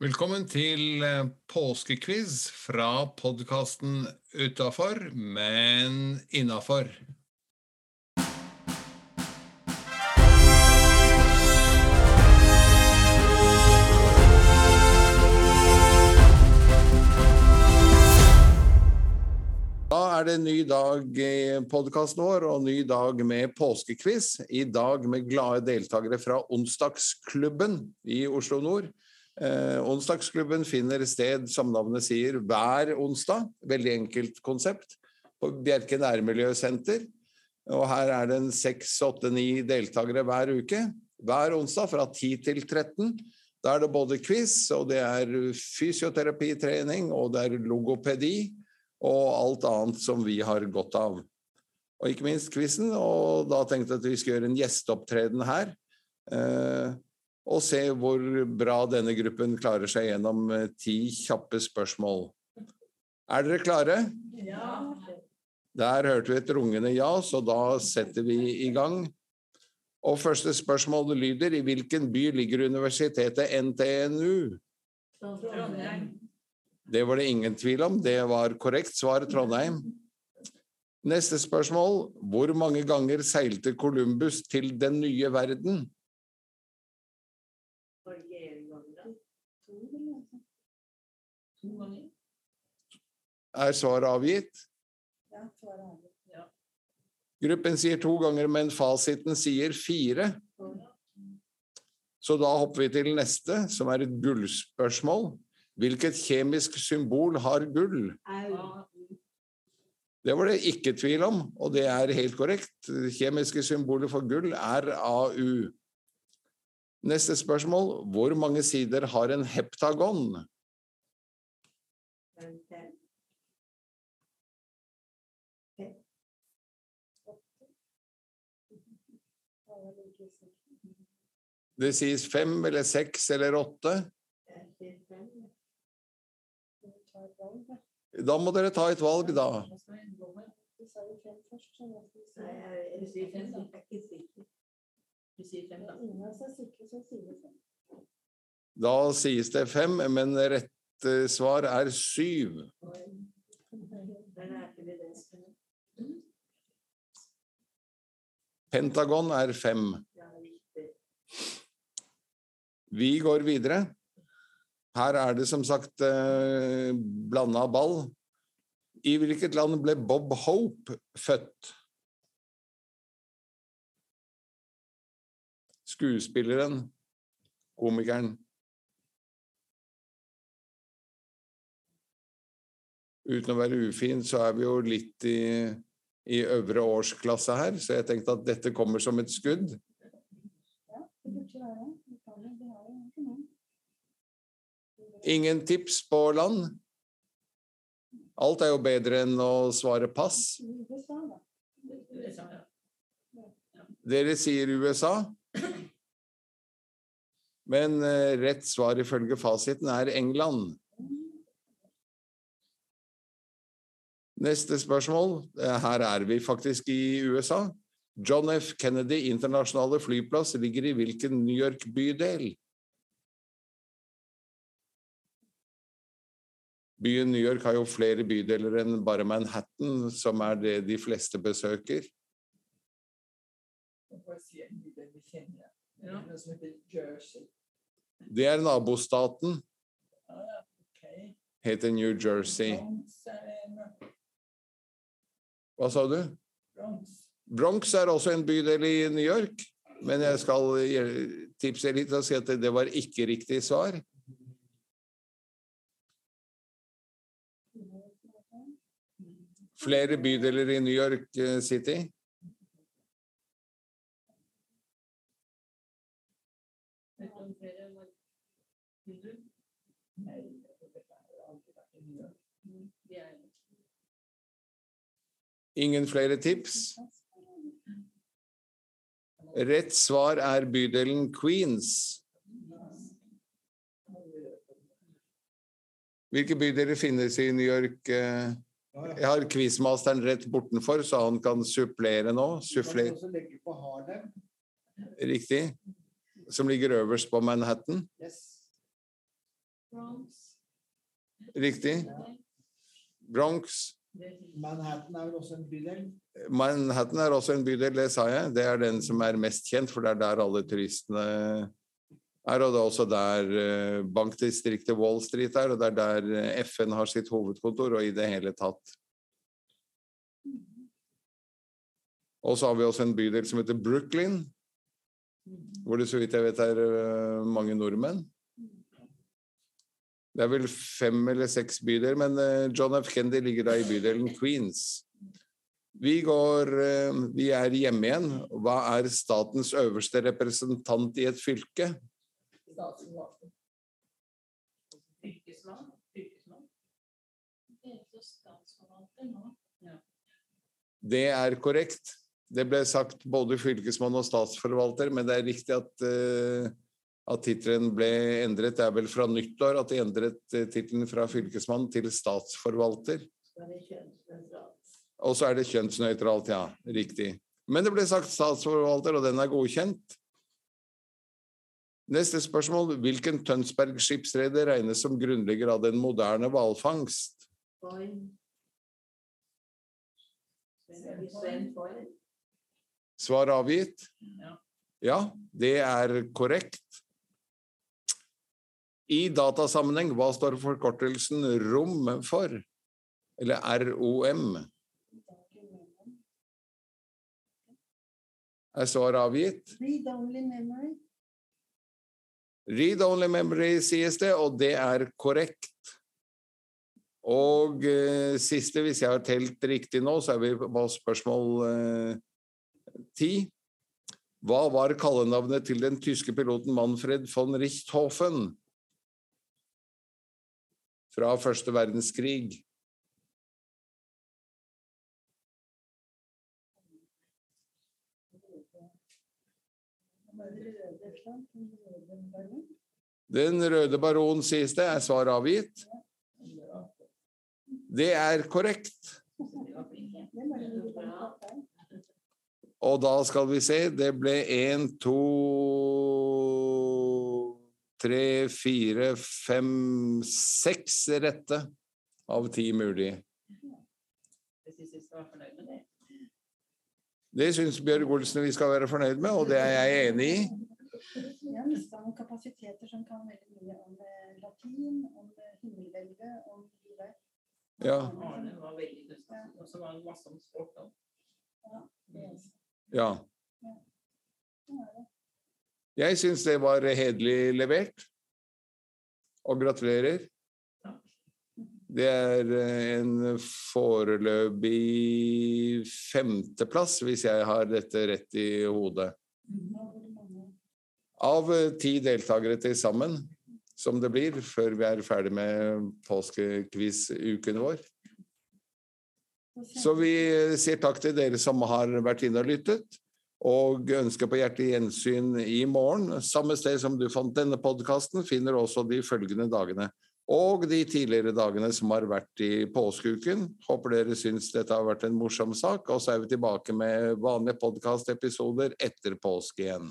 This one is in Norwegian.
Velkommen til eh, påskequiz fra podkasten Utafor, men innafor. Er det en ny dag i podkasten vår, og ny dag med påskequiz. I dag med glade deltakere fra Onsdagsklubben i Oslo nord. Eh, onsdagsklubben finner sted, som navnet sier, hver onsdag. Veldig enkelt konsept. På Bjerke nærmiljøsenter. Og her er det en seks, åtte, ni deltakere hver uke. Hver onsdag fra 10 til 13. Da er det både quiz, og det er fysioterapitrening, og det er logopedi, og alt annet som vi har godt av. Og ikke minst quizen, og da tenkte jeg at vi skulle gjøre en gjesteopptreden her. Eh, og se hvor bra denne gruppen klarer seg gjennom eh, ti kjappe spørsmål. Er dere klare? Ja. Der hørte vi et rungende ja, så da setter vi i gang. Og første spørsmål lyder I hvilken by ligger universitetet NTNU? Trondheim. Det var det ingen tvil om. Det var korrekt svar, Trondheim. Neste spørsmål. Hvor mange ganger seilte Columbus til den nye verden? To ganger. Er svaret avgitt? Ja, svaret avgitt. Ja. Gruppen sier to ganger, men fasiten sier fire. Så da hopper vi til neste, som er et gullspørsmål. Hvilket kjemisk symbol har gull? Det var det ikke tvil om, og det er helt korrekt. Kjemiske symboler for gull er AU. Neste spørsmål. Hvor mange sider har en heptagon? Det sies fem eller seks eller åtte. Da må dere ta et valg, da. Da. Sies det fem, men rette svar er syv. Pentagon er fem. Vi går videre. Her er det som sagt eh, blanda ball. I hvilket land ble Bob Hope født? Skuespilleren, komikeren. Uten å være ufin, så er vi jo litt i, i øvre årsklasse her, så jeg tenkte at dette kommer som et skudd. Ingen tips på land? Alt er jo bedre enn å svare pass. Dere sier USA. Men eh, rett svar ifølge fasiten er England. Neste spørsmål. Eh, Her er vi faktisk i USA. John F. Kennedy internasjonale flyplass ligger i hvilken New York-bydel? Byen New York har jo flere bydeler enn bare Manhattan, som er det de fleste besøker. Det er nabostaten, heter New Jersey. Hva sa du? Bronx er også en bydel i New York, men jeg skal tipse litt og si at det var ikke riktig svar. Flere bydeler i New York City? City. Ingen flere tips? Rett svar er bydelen Queens. Hvilke bydeler finnes i New York? eh? Jeg har quizmasteren rett bortenfor, så han kan supplere nå. Harlem. Riktig. Som ligger øverst på Manhattan. Riktig. Bronx. Manhattan er vel også en bydel? Manhattan er også en bydel, det sa jeg. Det er den som er mest kjent, for det er der alle turistene er. Og det er også der eh, bankdistriktet Wall Street er, og det er der eh, FN har sitt hovedkontor, og i det hele tatt. Og så har vi også en bydel som heter Brooklyn, hvor det så vidt jeg vet er eh, mange nordmenn. Det er vel fem eller seks bydeler, men eh, John F. Kennedy ligger da i bydelen Queens. Vi går eh, Vi er hjemme igjen. Hva er statens øverste representant i et fylke? Det er korrekt. Det ble sagt både fylkesmann og statsforvalter, men det er riktig at, eh, at tittelen ble endret. Det er vel fra nyttår at de endret uh, tittelen fra fylkesmann til statsforvalter. Så er det kjønnsnøytralt. Og så er det kjønnsnøytralt, ja. Riktig. Men det ble sagt statsforvalter, og den er godkjent. Neste spørsmål. Hvilken Tønsberg skipsreder regnes som grunnlegger av den moderne hvalfangst? Svar avgitt? Ja. Ja, det er korrekt. I datasammenheng, hva står forkortelsen ROM for? Eller ROM? Er svar avgitt? Read only memory. Read only memory sies det, og det er korrekt. Og eh, siste, hvis jeg har telt riktig nå, så er vi på spørsmål eh, ti. Hva var kallenavnet til den tyske piloten Manfred von Richthofen fra første verdenskrig? Er? Den røde baron? Sies det. Er svar avgitt? Det er korrekt. Og da skal vi se, det ble én, to Tre, fire, fem, seks rette av ti mulige. Jeg synes vi skal være fornøyd med det. Det syns Bjørg Olsen vi skal være fornøyd med, og det er jeg enig i. Jeg har mista noen kapasiteter som kan veldig mye om eh, latin, om eh, himmelveldet, om livet. Ja, Arne var veldig kunnskapsrik, og så var det masse om sport òg. Det er- ja. Jeg syns det var hederlig levert. Og gratulerer. Det er eh, en foreløpig femteplass, hvis jeg har dette rett i hodet. Av eh, ti deltakere til sammen, som det blir før vi er ferdig med påskekviz-uken vår. Så vi eh, sier takk til dere som har vært inne og lyttet, og ønsker på hjertelig gjensyn i morgen. Samme sted som du fant denne podkasten, finner du også de følgende dagene. Og de tidligere dagene som har vært i påskeuken. Håper dere syns dette har vært en morsom sak. Og så er vi tilbake med vanlige podkastepisoder etter påske igjen.